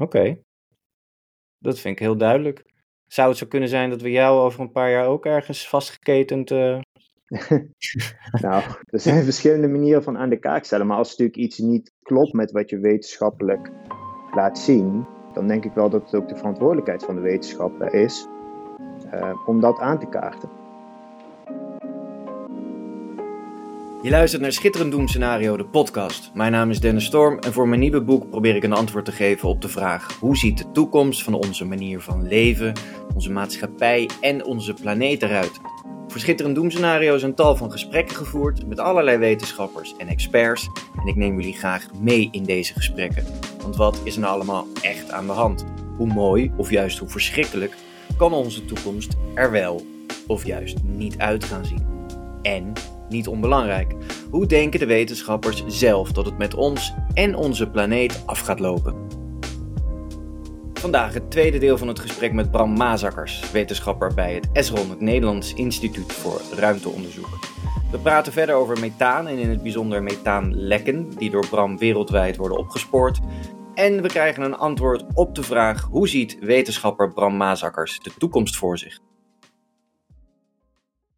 Oké. Dat vind ik heel duidelijk. Zou het zo kunnen zijn dat we jou over een paar jaar ook ergens vastgeketend. Uh... nou, er zijn verschillende manieren van aan de kaak stellen. Maar als natuurlijk iets niet klopt met wat je wetenschappelijk laat zien, dan denk ik wel dat het ook de verantwoordelijkheid van de wetenschapper is uh, om dat aan te kaarten. Je luistert naar Schitterend Doemscenario, de podcast. Mijn naam is Dennis Storm en voor mijn nieuwe boek probeer ik een antwoord te geven op de vraag: hoe ziet de toekomst van onze manier van leven, onze maatschappij en onze planeet eruit? Voor Schitterend Doemscenario een tal van gesprekken gevoerd met allerlei wetenschappers en experts en ik neem jullie graag mee in deze gesprekken. Want wat is er nou allemaal echt aan de hand? Hoe mooi of juist hoe verschrikkelijk kan onze toekomst er wel of juist niet uit gaan zien? En niet onbelangrijk. Hoe denken de wetenschappers zelf dat het met ons en onze planeet af gaat lopen? Vandaag het tweede deel van het gesprek met Bram Mazakkers, wetenschapper bij het ESRON, het Nederlands Instituut voor Ruimteonderzoek. We praten verder over methaan en in het bijzonder methaanlekken, die door Bram wereldwijd worden opgespoord. En we krijgen een antwoord op de vraag: hoe ziet wetenschapper Bram Mazakkers de toekomst voor zich?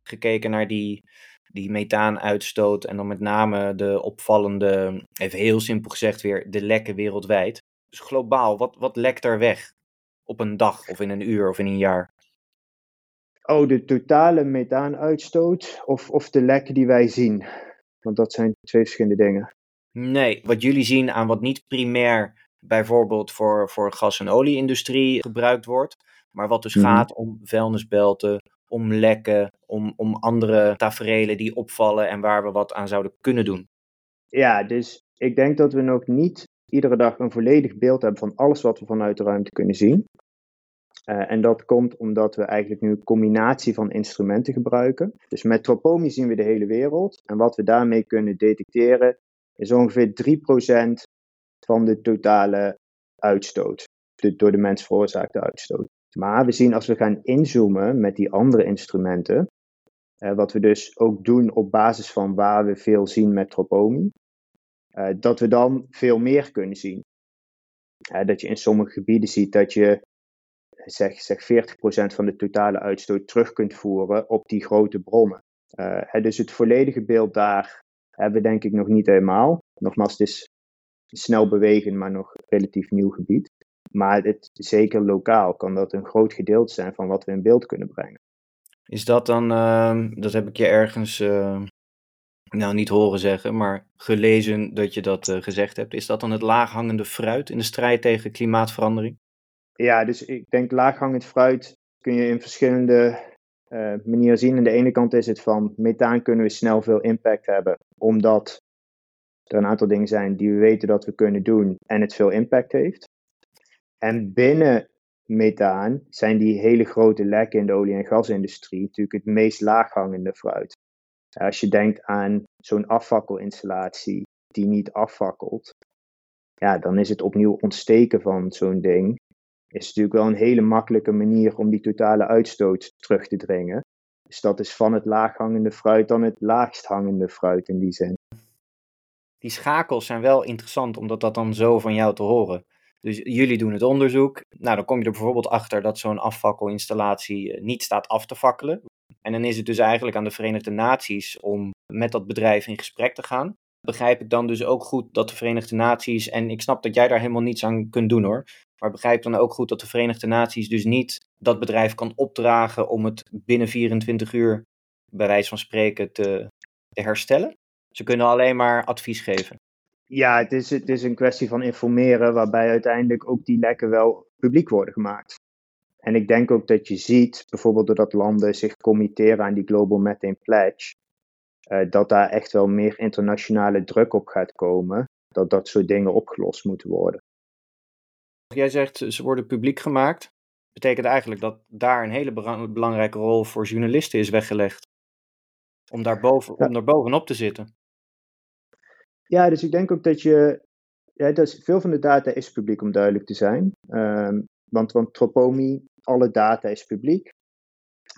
Gekeken naar die die methaanuitstoot en dan met name de opvallende, even heel simpel gezegd weer, de lekken wereldwijd. Dus globaal, wat, wat lekt er weg op een dag of in een uur of in een jaar? Oh, de totale methaanuitstoot of, of de lekken die wij zien? Want dat zijn twee verschillende dingen. Nee, wat jullie zien aan wat niet primair bijvoorbeeld voor, voor gas- en olieindustrie gebruikt wordt, maar wat dus mhm. gaat om vuilnisbelten, om lekken, om, om andere taferelen die opvallen en waar we wat aan zouden kunnen doen? Ja, dus ik denk dat we nog niet iedere dag een volledig beeld hebben van alles wat we vanuit de ruimte kunnen zien. Uh, en dat komt omdat we eigenlijk nu een combinatie van instrumenten gebruiken. Dus met Tropomi zien we de hele wereld. En wat we daarmee kunnen detecteren is ongeveer 3% van de totale uitstoot. De door de mens veroorzaakte uitstoot. Maar we zien als we gaan inzoomen met die andere instrumenten, uh, wat we dus ook doen op basis van waar we veel zien met Tropomi, uh, dat we dan veel meer kunnen zien. Uh, dat je in sommige gebieden ziet dat je zeg, zeg 40% van de totale uitstoot terug kunt voeren op die grote bronnen. dus het volledige beeld daar hebben we denk ik nog niet helemaal. Nogmaals, het is snel bewegen, maar nog relatief nieuw gebied. Maar het, zeker lokaal kan dat een groot gedeelte zijn van wat we in beeld kunnen brengen. Is dat dan, uh, dat heb ik je ergens, uh, nou niet horen zeggen, maar gelezen dat je dat uh, gezegd hebt. Is dat dan het laaghangende fruit in de strijd tegen klimaatverandering? Ja, dus ik denk laaghangend fruit kun je in verschillende uh, manieren zien. Aan de ene kant is het van methaan kunnen we snel veel impact hebben, omdat er een aantal dingen zijn die we weten dat we kunnen doen en het veel impact heeft. En binnen methaan zijn die hele grote lekken in de olie- en gasindustrie natuurlijk het meest laaghangende fruit. Als je denkt aan zo'n afvakkelinstallatie die niet afvakkelt, ja, dan is het opnieuw ontsteken van zo'n ding. Is natuurlijk wel een hele makkelijke manier om die totale uitstoot terug te dringen. Dus dat is van het laaghangende fruit dan het laagst hangende fruit in die zin. Die schakels zijn wel interessant omdat dat dan zo van jou te horen. Dus jullie doen het onderzoek. Nou, dan kom je er bijvoorbeeld achter dat zo'n afvakkelinstallatie eh, niet staat af te fakkelen. En dan is het dus eigenlijk aan de Verenigde Naties om met dat bedrijf in gesprek te gaan. Begrijp ik dan dus ook goed dat de Verenigde Naties, en ik snap dat jij daar helemaal niets aan kunt doen hoor, maar begrijp dan ook goed dat de Verenigde Naties dus niet dat bedrijf kan opdragen om het binnen 24 uur, bij wijze van spreken, te, te herstellen? Ze kunnen alleen maar advies geven. Ja, het is, het is een kwestie van informeren, waarbij uiteindelijk ook die lekken wel publiek worden gemaakt. En ik denk ook dat je ziet, bijvoorbeeld doordat landen zich committeren aan die Global Methane Pledge, uh, dat daar echt wel meer internationale druk op gaat komen, dat dat soort dingen opgelost moeten worden. Jij zegt ze worden publiek gemaakt. Betekent eigenlijk dat daar een hele belangrijke rol voor journalisten is weggelegd. Om daar, boven, om daar bovenop te zitten. Ja, dus ik denk ook dat je. Ja, dat veel van de data is publiek om duidelijk te zijn. Um, want, want Tropomi, alle data is publiek.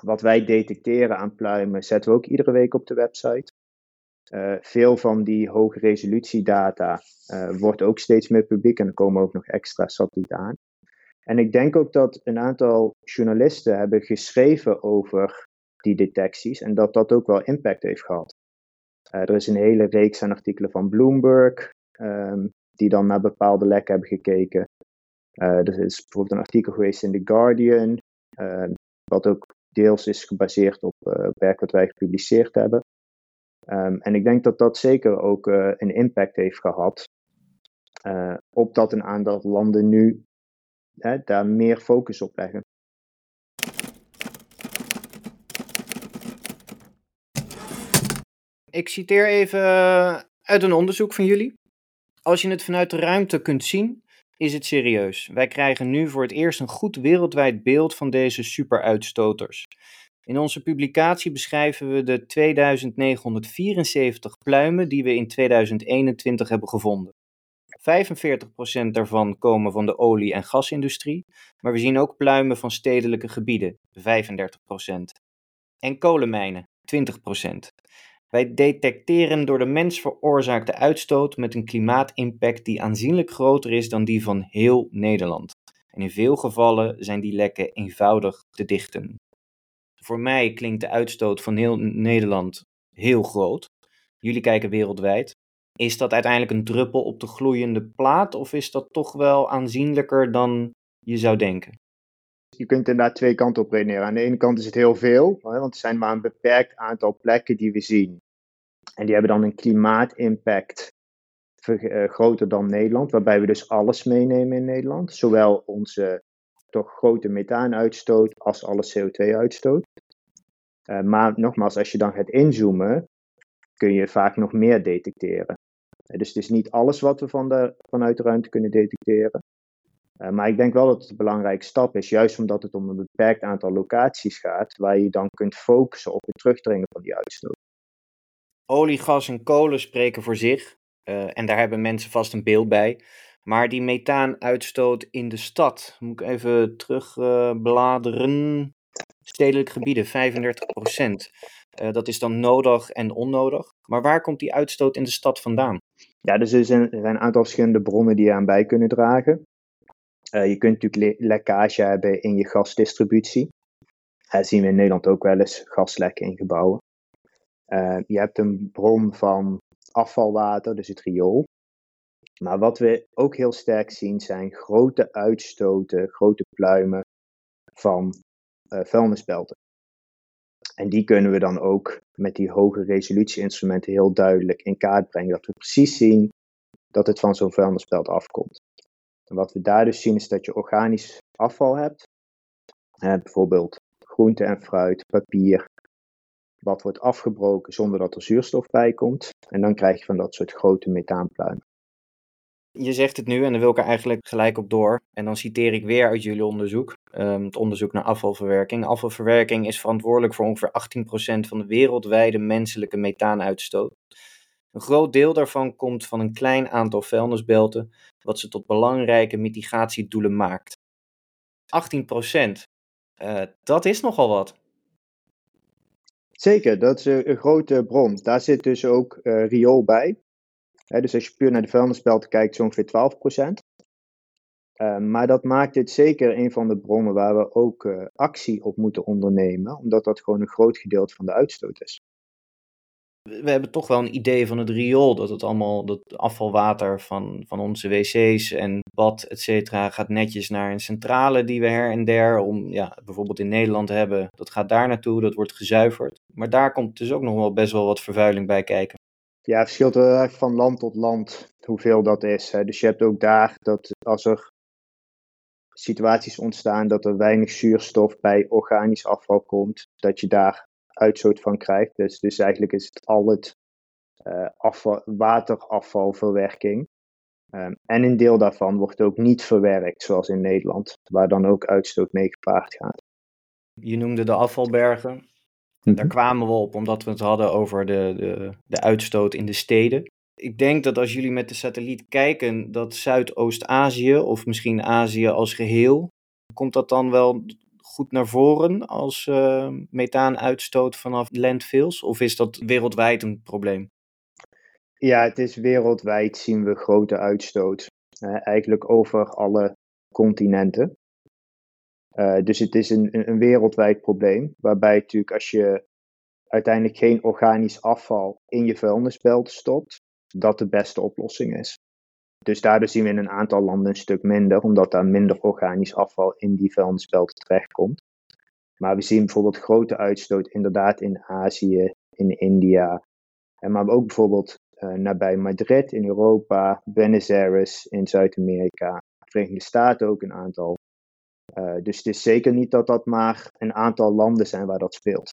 Wat wij detecteren aan pluimen, zetten we ook iedere week op de website. Uh, veel van die hoge resolutiedata uh, wordt ook steeds meer publiek en er komen ook nog extra satellieten aan. En ik denk ook dat een aantal journalisten hebben geschreven over die detecties en dat dat ook wel impact heeft gehad. Uh, er is een hele reeks aan artikelen van Bloomberg, um, die dan naar bepaalde lekken hebben gekeken. er is bijvoorbeeld een artikel geweest in The Guardian, ehm, wat ook deels is gebaseerd op werk wat wij gepubliceerd hebben. Um, en ik denk dat dat zeker ook een impact heeft gehad uh, op dat een aantal landen nu hè, daar meer focus op leggen. Ik citeer even uit een onderzoek van jullie. Als je het vanuit de ruimte kunt zien, is het serieus. Wij krijgen nu voor het eerst een goed wereldwijd beeld van deze superuitstoters. In onze publicatie beschrijven we de 2974 pluimen die we in 2021 hebben gevonden. 45% daarvan komen van de olie- en gasindustrie, maar we zien ook pluimen van stedelijke gebieden, 35%. En kolenmijnen, 20%. Wij detecteren door de mens veroorzaakte uitstoot met een klimaatimpact die aanzienlijk groter is dan die van heel Nederland. En in veel gevallen zijn die lekken eenvoudig te dichten. Voor mij klinkt de uitstoot van heel Nederland heel groot. Jullie kijken wereldwijd. Is dat uiteindelijk een druppel op de gloeiende plaat of is dat toch wel aanzienlijker dan je zou denken? Je kunt inderdaad twee kanten op redeneren. Aan de ene kant is het heel veel, want er zijn maar een beperkt aantal plekken die we zien. En die hebben dan een klimaatimpact eh, groter dan Nederland, waarbij we dus alles meenemen in Nederland. Zowel onze toch grote methaanuitstoot als alle CO2-uitstoot. Uh, eh, maar nogmaals, als je dan gaat inzoomen, kun je vaak nog meer detecteren. Uh, dus het is niet alles wat we van de, vanuit de ruimte kunnen detecteren. Maar ik denk wel dat het een belangrijke stap is, juist omdat het om een beperkt aantal locaties gaat, waar je dan kunt focussen op het terugdringen van die uitstoot. Olie, gas en kolen spreken voor zich. en daar hebben mensen vast een beeld bij. Maar die methaanuitstoot in de stad, moet ik even terugbladeren. Uh, Stedelijke gebieden, 35 procent. Uh, dat is dan nodig en onnodig. Maar waar komt die uitstoot in de stad vandaan? Ja, dus er zijn, een aantal verschillende bronnen die je aan bij kunnen dragen. Je kunt natuurlijk le lekkage hebben in je gasdistributie. Dat zien we in Nederland ook wel eens, gaslekken in gebouwen. Uh, je hebt een bron van afvalwater, dus het riool. Maar wat we ook heel sterk zien zijn grote uitstoten, grote pluimen van uh, vuilnisbelten. En die kunnen we dan ook met die hoge resolutie-instrumenten heel duidelijk in kaart brengen. Dat we precies zien dat het van zo'n vuilnisbelt afkomt. En wat we daar dus zien is dat je organisch afval hebt. Uh, bijvoorbeeld groente en fruit, papier. Wat wordt afgebroken zonder dat er zuurstof bij komt. En dan krijg je van dat soort grote methaanpluimen. Je zegt het nu en dan wil ik er eigenlijk gelijk op door. En dan citeer ik weer uit jullie onderzoek, um, het onderzoek naar afvalverwerking. Afvalverwerking is verantwoordelijk voor ongeveer 18% van de wereldwijde menselijke methaanuitstoot. Een groot deel daarvan komt van een klein aantal vuilnisbelten, wat ze tot belangrijke mitigatiedoelen maakt. 18%, uh, dat is nogal wat. Zeker, dat is een grote bron. Daar zit dus ook uh, riool bij dus als je puur naar de vuilnisbelten kijkt, zo'n ongeveer 12%. Uh, maar dat maakt dit zeker een van de bronnen waar we ook uh, actie op moeten ondernemen, omdat dat gewoon een groot gedeelte van de uitstoot is. We hebben toch wel een idee van het riool, dat het allemaal, dat afvalwater van, van onze wc's en bad, et cetera, gaat netjes naar een centrale die we her en der, om, ja, bijvoorbeeld in Nederland hebben, dat gaat daar naartoe, dat wordt gezuiverd. Maar daar komt dus ook nog wel best wel wat vervuiling bij kijken. Ja, het verschilt erg van land tot land hoeveel dat is. Dus je hebt ook daar dat als er situaties ontstaan dat er weinig zuurstof bij organisch afval komt, dat je daar uitstoot van krijgt. Dus, dus eigenlijk is het al het uh, afval, waterafvalverwerking. Um, en een deel daarvan wordt ook niet verwerkt, zoals in Nederland, waar dan ook uitstoot mee gepaard gaat. Je noemde de afvalbergen. Daar mhm. kwamen we op omdat we het hadden over de, de, de uitstoot in de steden. Ik denk dat als jullie met de satelliet kijken, dat Zuidoost-Azië of misschien Azië als geheel, komt dat dan wel goed naar voren als uh, methaanuitstoot vanaf landfills? Of is dat wereldwijd een probleem? Ja, het is wereldwijd zien we grote uitstoot. Uh, eigenlijk over alle continenten. Uh, dus het is een, een, een, wereldwijd probleem. Waarbij natuurlijk als je uiteindelijk geen organisch afval in je vuilnisbelt stopt, dat de beste oplossing is. Dus daardoor zien we in een aantal landen een stuk minder, omdat daar minder organisch afval in die vuilnisbelt terechtkomt. Maar we zien bijvoorbeeld grote uitstoot inderdaad in Azië, in India. En maar ook bijvoorbeeld uh, nabij Madrid in Europa, Buenos Aires in Zuid-Amerika, Verenigde Staten ook een aantal. Uh, dus het is zeker niet dat dat maar een aantal landen zijn waar dat speelt.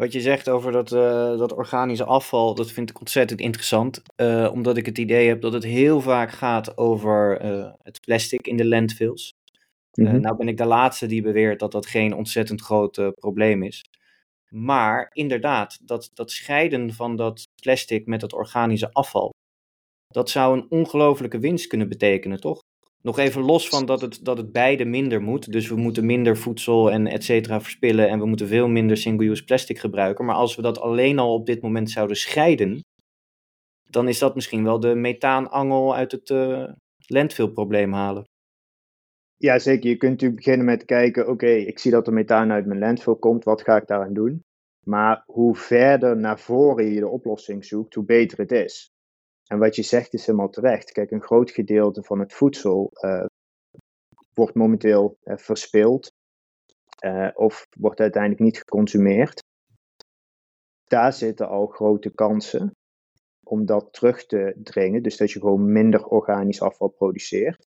Wat je zegt over dat, uh, dat organische afval, dat vind ik ontzettend interessant. Uh, omdat ik het idee heb dat het heel vaak gaat over uh, het plastic in de landfills. Mm -hmm. nou ben ik de laatste die beweert dat dat geen ontzettend groot probleem is. Maar inderdaad, dat, dat scheiden van dat plastic met het organische afval, dat zou een ongelofelijke winst kunnen betekenen, toch? Nog even los van dat het, dat het beide minder moet. Dus we moeten minder voedsel en et cetera verspillen. En we moeten veel minder single-use plastic gebruiken. Maar als we dat alleen al op dit moment zouden scheiden. Dan is dat misschien wel de methaanangel uit het uh, landfill-probleem halen. Ja, zeker. Je kunt natuurlijk beginnen met kijken: oké, ik zie dat er methaan uit mijn landfill komt. Wat ga ik daaraan doen? Maar hoe verder naar voren je de oplossing zoekt, hoe beter het is. En wat je zegt is helemaal terecht. Kijk, een groot gedeelte van het voedsel uh, wordt momenteel uh, verspild uh, of wordt uiteindelijk niet geconsumeerd. Daar zitten al grote kansen om dat terug te dringen, dus dat je gewoon minder organisch afval produceert.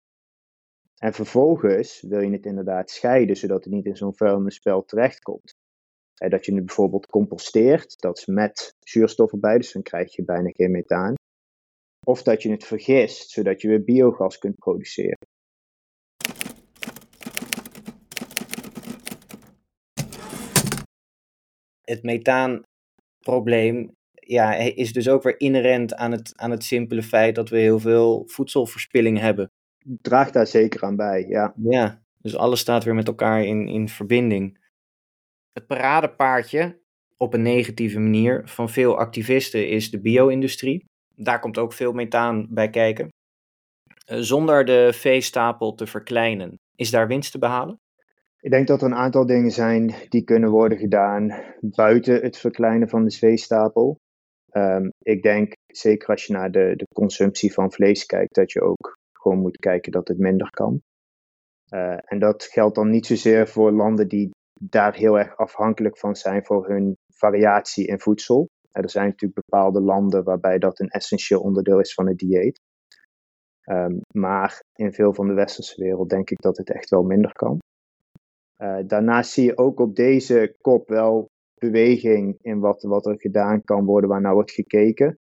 En vervolgens wil je het inderdaad scheiden, zodat het niet in zo'n vuilnisspel terechtkomt. dat je het bijvoorbeeld composteert, dat is met zuurstof erbij, dus dan krijg je bijna geen methaan. Of dat je het vergist, zodat je weer biogas kunt produceren. Het methaanprobleem ja, is dus ook weer inherent aan het, aan het simpele feit dat we heel veel voedselverspilling hebben. Draagt daar zeker aan bij, ja. Ja, dus alles staat weer met elkaar in, in verbinding. Het paradepaardje, op een negatieve manier, van veel activisten is de bio-industrie. Daar komt ook veel methaan bij kijken. Eh, zonder de veestapel te verkleinen, is daar winst te behalen? Ik denk dat er een aantal dingen zijn die kunnen worden gedaan buiten het verkleinen van de veestapel. Um, ik denk, zeker als je naar de, de consumptie van vlees kijkt, dat je ook gewoon moet kijken dat het minder kan. Uh, en dat geldt dan niet zozeer voor landen die daar heel erg afhankelijk van zijn voor hun variatie in voedsel. Er zijn natuurlijk bepaalde landen waarbij dat een essentieel onderdeel is van het dieet. Um, maar in veel van de westerse wereld denk ik dat het echt wel minder kan. Uh, daarnaast zie je ook op deze kop wel beweging in wat, wat er gedaan kan worden, waar naar wordt gekeken.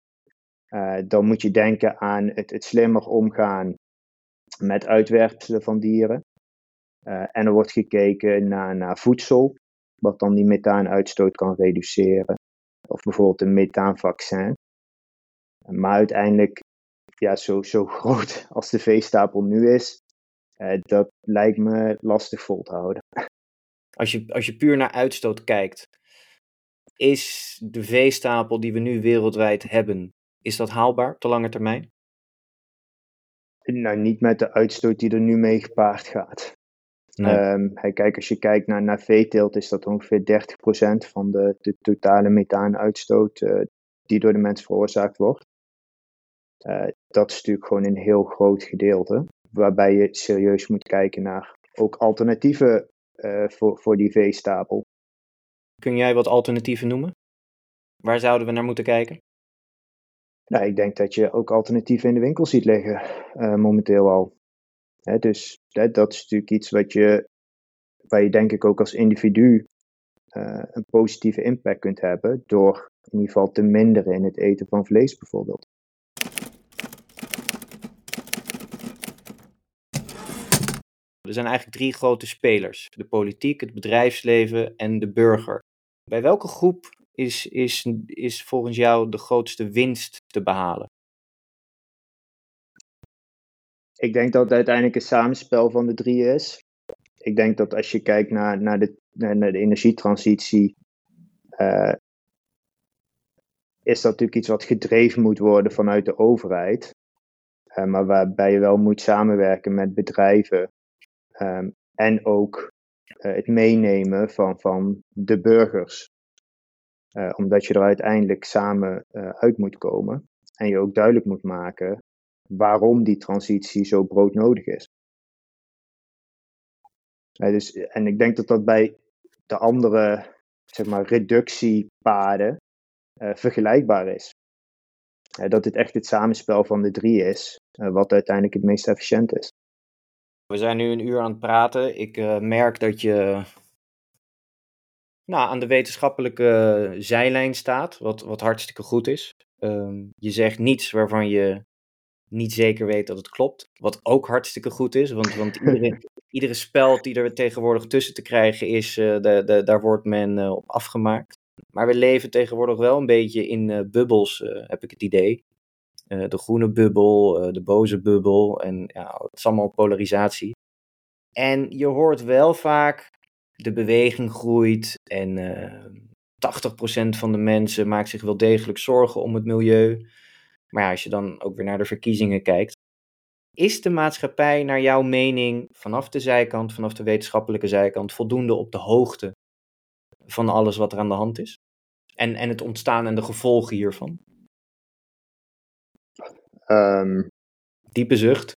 Uh, dan moet je denken aan het, het slimmer omgaan met uitwerpselen van dieren. En er wordt gekeken naar, naar voedsel, wat dan die methaanuitstoot kan reduceren of bijvoorbeeld een methaanvaccin. Maar uiteindelijk, ja, zo, zo groot als de veestapel nu is, eh, dat lijkt me lastig vol te houden. Als je, als je puur naar uitstoot kijkt, is de veestapel die we nu wereldwijd hebben, is dat haalbaar op de lange termijn? Nou, niet met de uitstoot die er nu mee gepaard gaat. Nee. Um, kijk, als je kijkt naar, naar veeteelt, is dat ongeveer 30% van de, de totale methaanuitstoot uh, die door de mens veroorzaakt wordt. Uh, dat is natuurlijk gewoon een heel groot gedeelte, waarbij je serieus moet kijken naar ook alternatieven uh, voor, voor die veestapel. Kun jij wat alternatieven noemen? Waar zouden we naar moeten kijken? Nou, ik denk dat je ook alternatieven in de winkel ziet liggen, momenteel al dus dat is natuurlijk iets wat je, waar je denk ik ook als individu uh, een positieve impact kunt hebben door in ieder geval te minderen in het eten van vlees bijvoorbeeld. Er zijn eigenlijk drie grote spelers: de politiek, het bedrijfsleven en de burger. Bij welke groep is, is, is volgens jou de grootste winst te behalen? Ik denk dat het uiteindelijk een samenspel van de drie is. Ik denk dat als je kijkt naar, naar, de, naar de energietransitie, uh, is dat natuurlijk iets wat gedreven moet worden vanuit de overheid. Uh, maar waarbij je wel moet samenwerken met bedrijven. Um, en ook uh, het meenemen van, van de burgers. Omdat je er uiteindelijk samen uit moet komen. En je ook duidelijk moet maken waarom die transitie zo broodnodig is. dus, en ik denk dat dat bij de andere zeg maar, reductiepaden uh, vergelijkbaar is. Dat het echt het samenspel van de drie is, uh, wat uiteindelijk het meest efficiënt is. We zijn nu een uur aan het praten. Ik merk dat je nou, aan de wetenschappelijke zijlijn staat, wat, wat hartstikke goed is. Um, je zegt niets waarvan je niet zeker weet dat het klopt. Wat ook hartstikke goed is, want, want iedere, iedere speld die er tegenwoordig tussen te krijgen is, uh, de, de, daar wordt men uh, op afgemaakt. Maar we leven tegenwoordig wel een beetje in uh, bubbels, heb ik het idee. de groene bubbel, de boze bubbel en ja, het is allemaal polarisatie. En je hoort wel vaak, de beweging groeit en 80% van de mensen maakt zich wel degelijk zorgen om het milieu. Maar ja, als je dan ook weer naar de verkiezingen kijkt. Is de maatschappij naar jouw mening vanaf de zijkant, vanaf de wetenschappelijke zijkant, voldoende op de hoogte van alles wat er aan de hand is? En, en het ontstaan en de gevolgen hiervan? Um, Diepe zucht.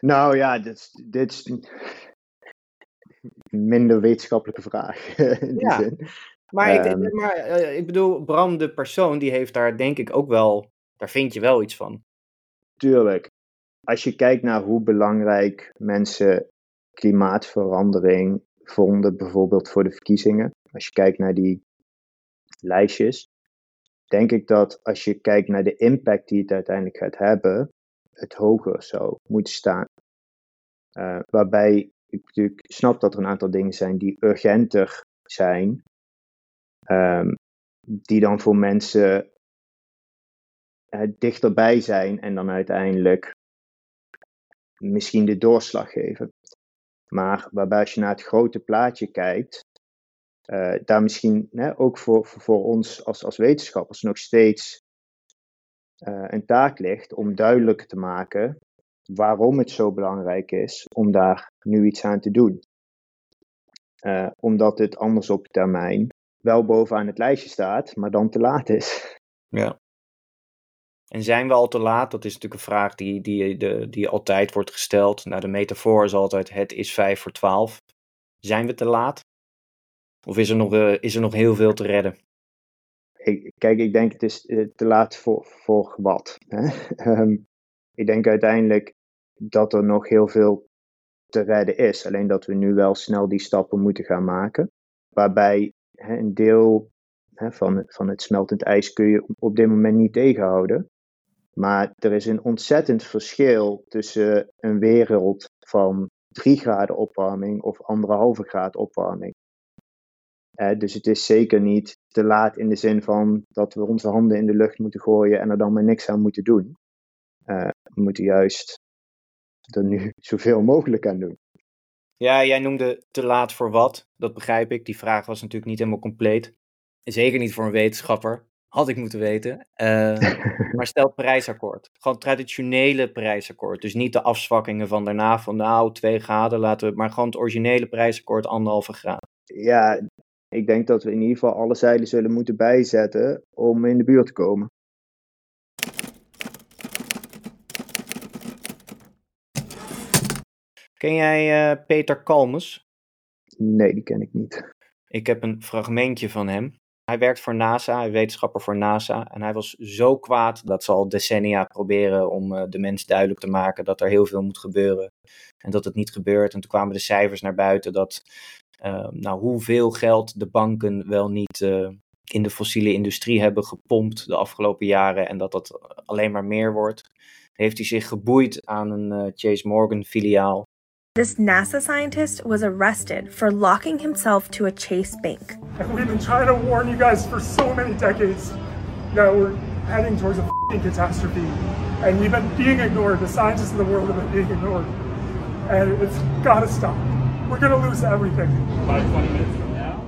Nou ja, dit, dit is een minder wetenschappelijke vraag. In die ja, zin. Maar, ik, um, maar uh, ik bedoel, Bram, de persoon, die heeft daar denk ik ook wel daar vind je wel iets van. Tuurlijk. Als je kijkt naar hoe belangrijk mensen klimaatverandering vonden, bijvoorbeeld voor de verkiezingen. Als je kijkt naar die lijstjes, denk ik dat als je kijkt naar de impact die het uiteindelijk gaat hebben, het hoger zou moeten staan. Uh, waarbij ik natuurlijk snap dat er een aantal dingen zijn die urgenter zijn, um, die dan voor mensen dichterbij zijn en dan uiteindelijk misschien de doorslag geven. Maar waarbij als je naar het grote plaatje kijkt, uh, daar misschien ook voor, voor ons als, als wetenschappers nog steeds uh, een taak ligt om duidelijk te maken waarom het zo belangrijk is om daar nu iets aan te doen. Omdat het anders op termijn wel bovenaan het lijstje staat, maar dan te laat is. Ja. En zijn we al te laat? Dat is natuurlijk een vraag die, die, de, die altijd wordt gesteld. Nou, de metafoor is altijd: het is vijf voor twaalf. Zijn we te laat? Of is er nog, uh, is er nog heel veel te redden? Kijk, ik denk het is eh, te laat voor, voor wat. Um, ik denk uiteindelijk dat er nog heel veel te redden is. Alleen dat we nu wel snel die stappen moeten gaan maken. Waarbij een deel van, van het smeltend ijs kun je op dit moment niet tegenhouden. Maar er is een ontzettend verschil tussen een wereld van 3 graden opwarming of anderhalve graad opwarming. Eh, dus het is zeker niet te laat in de zin van dat we onze handen in de lucht moeten gooien en er dan maar niks aan moeten doen. Uh, we moeten juist er nu zoveel mogelijk aan doen. Ja, jij noemde te laat voor wat. Dat begrijp ik. Die vraag was natuurlijk niet helemaal compleet. Zeker niet voor een wetenschapper. Had ik moeten weten. Uh, maar stel het Parijsakkoord. Gewoon traditionele Parijsakkoord. Dus niet de afzwakkingen van daarna van nou, twee graden laten we. Maar gewoon het originele Parijsakkoord, anderhalve graad. Ja, ik denk dat we in ieder geval alle zeilen zullen moeten bijzetten om in de buurt te komen. Ken jij uh, Peter Kalmes? Nee, die ken ik niet. Ik heb een fragmentje van hem. Hij werkt voor NASA, hij wetenschapper voor NASA. En hij was zo kwaad dat ze al decennia proberen om uh, de mens duidelijk te maken dat er heel veel moet gebeuren. En dat het niet gebeurt. En toen kwamen de cijfers naar buiten dat uh, nou, hoeveel geld de banken wel niet uh, in de fossiele industrie hebben gepompt de afgelopen jaren. En dat dat alleen maar meer wordt. Heeft hij zich geboeid aan een Chase Morgan filiaal. This NASA scientist was arrested for locking himself to a Chase bank. We've been trying to warn you guys for so many decades that we're heading towards a catastrophe. And we've been being ignored. The scientists in the world have been being ignored. And it's got to stop. We're going to lose everything. About 20 minutes from now.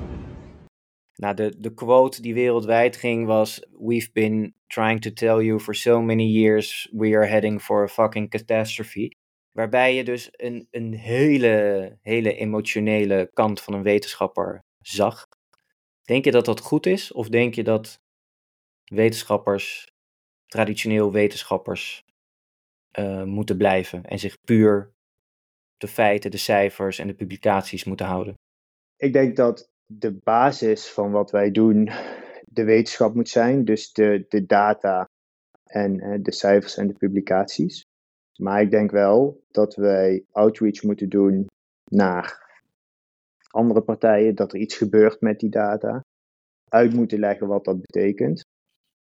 Nou, de, de quote die wereldwijd ging was: We've been trying to tell you for so many years we are heading for a fucking catastrophe. Waarbij je dus een, een hele, hele emotionele kant van een wetenschapper zag. Denk je dat dat goed is? Of denk je dat wetenschappers, traditioneel wetenschappers, uh, moeten blijven en zich puur de feiten, de cijfers en de publicaties moeten houden? Ik denk dat de basis van wat wij doen de wetenschap moet zijn, dus de, de data en uh, de cijfers en de publicaties. Maar ik denk wel dat wij outreach moeten doen naar andere partijen, dat er iets gebeurt met die data, uit moeten leggen wat dat betekent.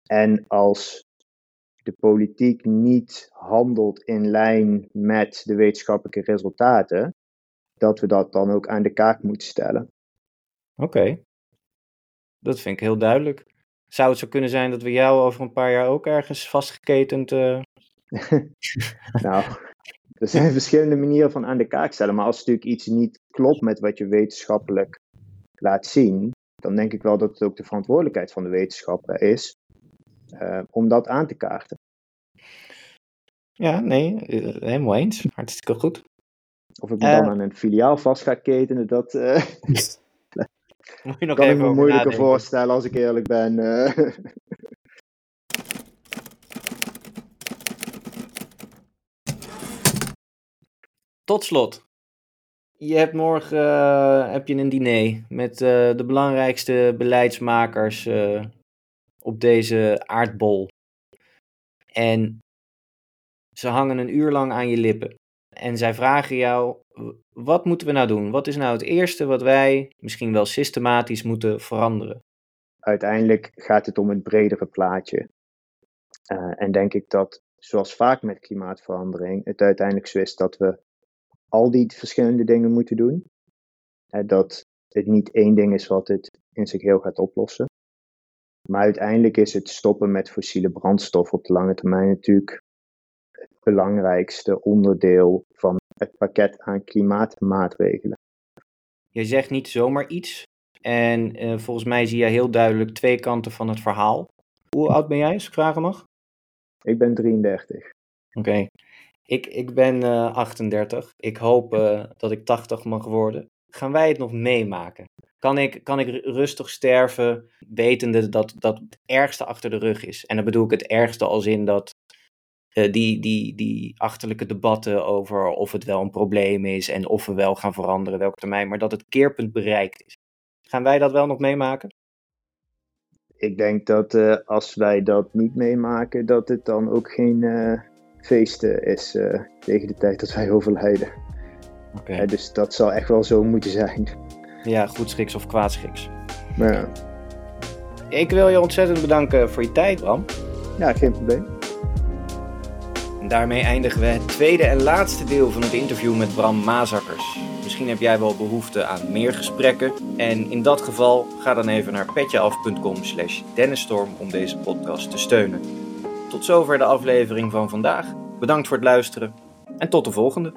En als de politiek niet handelt in lijn met de wetenschappelijke resultaten, dat we dat dan ook aan de kaak moeten stellen. Oké, dat vind ik heel duidelijk. Zou het zo kunnen zijn dat we jou over een paar jaar ook ergens vastgeketend. Uh... nou, er zijn verschillende manieren van aan de kaak stellen. Maar als natuurlijk iets niet klopt met wat je wetenschappelijk laat zien, dan denk ik wel dat het ook de verantwoordelijkheid van de wetenschapper is uh, om dat aan te kaarten. Ja, nee, eh, helemaal eens. Hartstikke goed. Of ik me dan aan een filiaal vast ga ketenen, dat uh, Moet je nog kan even ik me moeilijker nadenken. voorstellen als ik eerlijk ben. Tot slot. Je hebt morgen eh, heb je een diner met eh, de belangrijkste beleidsmakers eh, op deze aardbol. En ze hangen een uur lang aan je lippen. En zij vragen jou, "W- wat moeten we nou doen? Wat is nou het eerste wat wij misschien wel systematisch moeten veranderen? Uiteindelijk gaat het om het bredere plaatje. En denk ik dat, zoals vaak met klimaatverandering, het uiteindelijk zo is dat we al die verschillende dingen moeten doen. Dat het niet één ding is wat het in zich heel gaat oplossen. Maar uiteindelijk is het stoppen met fossiele brandstof op de lange termijn natuurlijk het belangrijkste onderdeel van het pakket aan klimaatmaatregelen. Je zegt niet zomaar iets. En eh, volgens mij zie je heel duidelijk twee kanten van het verhaal. Hoe oud ben jij, als ik vragen mag? Ik ben 33. Oké. Ik, ik ben eh 38. Ik hoop eh, dat ik 80 mag worden. Gaan wij het nog meemaken? Kan ik, kan ik ru- rustig sterven, wetende dat, dat het ergste achter de rug is? En dan bedoel ik het ergste als in dat eh, die, die, die achterlijke debatten over of het wel een probleem is en of we wel gaan veranderen, welke termijn, maar dat het keerpunt bereikt is. Gaan wij dat wel nog meemaken? Ik denk dat als wij dat niet meemaken, dat het dan ook geen feesten is eh, tegen de tijd dat wij overlijden. Oké. Eh, dus dat zal echt wel zo moeten zijn. Ja, goed schiks of kwaad schiks. Ja, Ik wil je ontzettend bedanken voor je tijd, Bram. ja, geen probleem. En daarmee eindigen we het tweede en laatste deel van het interview met Bram Mazakkers. Misschien heb jij wel behoefte aan meer gesprekken. En in dat geval ga dan even naar petjeaf.com slash dennisstorm om deze podcast te steunen. Tot zover de aflevering van vandaag. Bedankt voor het luisteren en tot de volgende.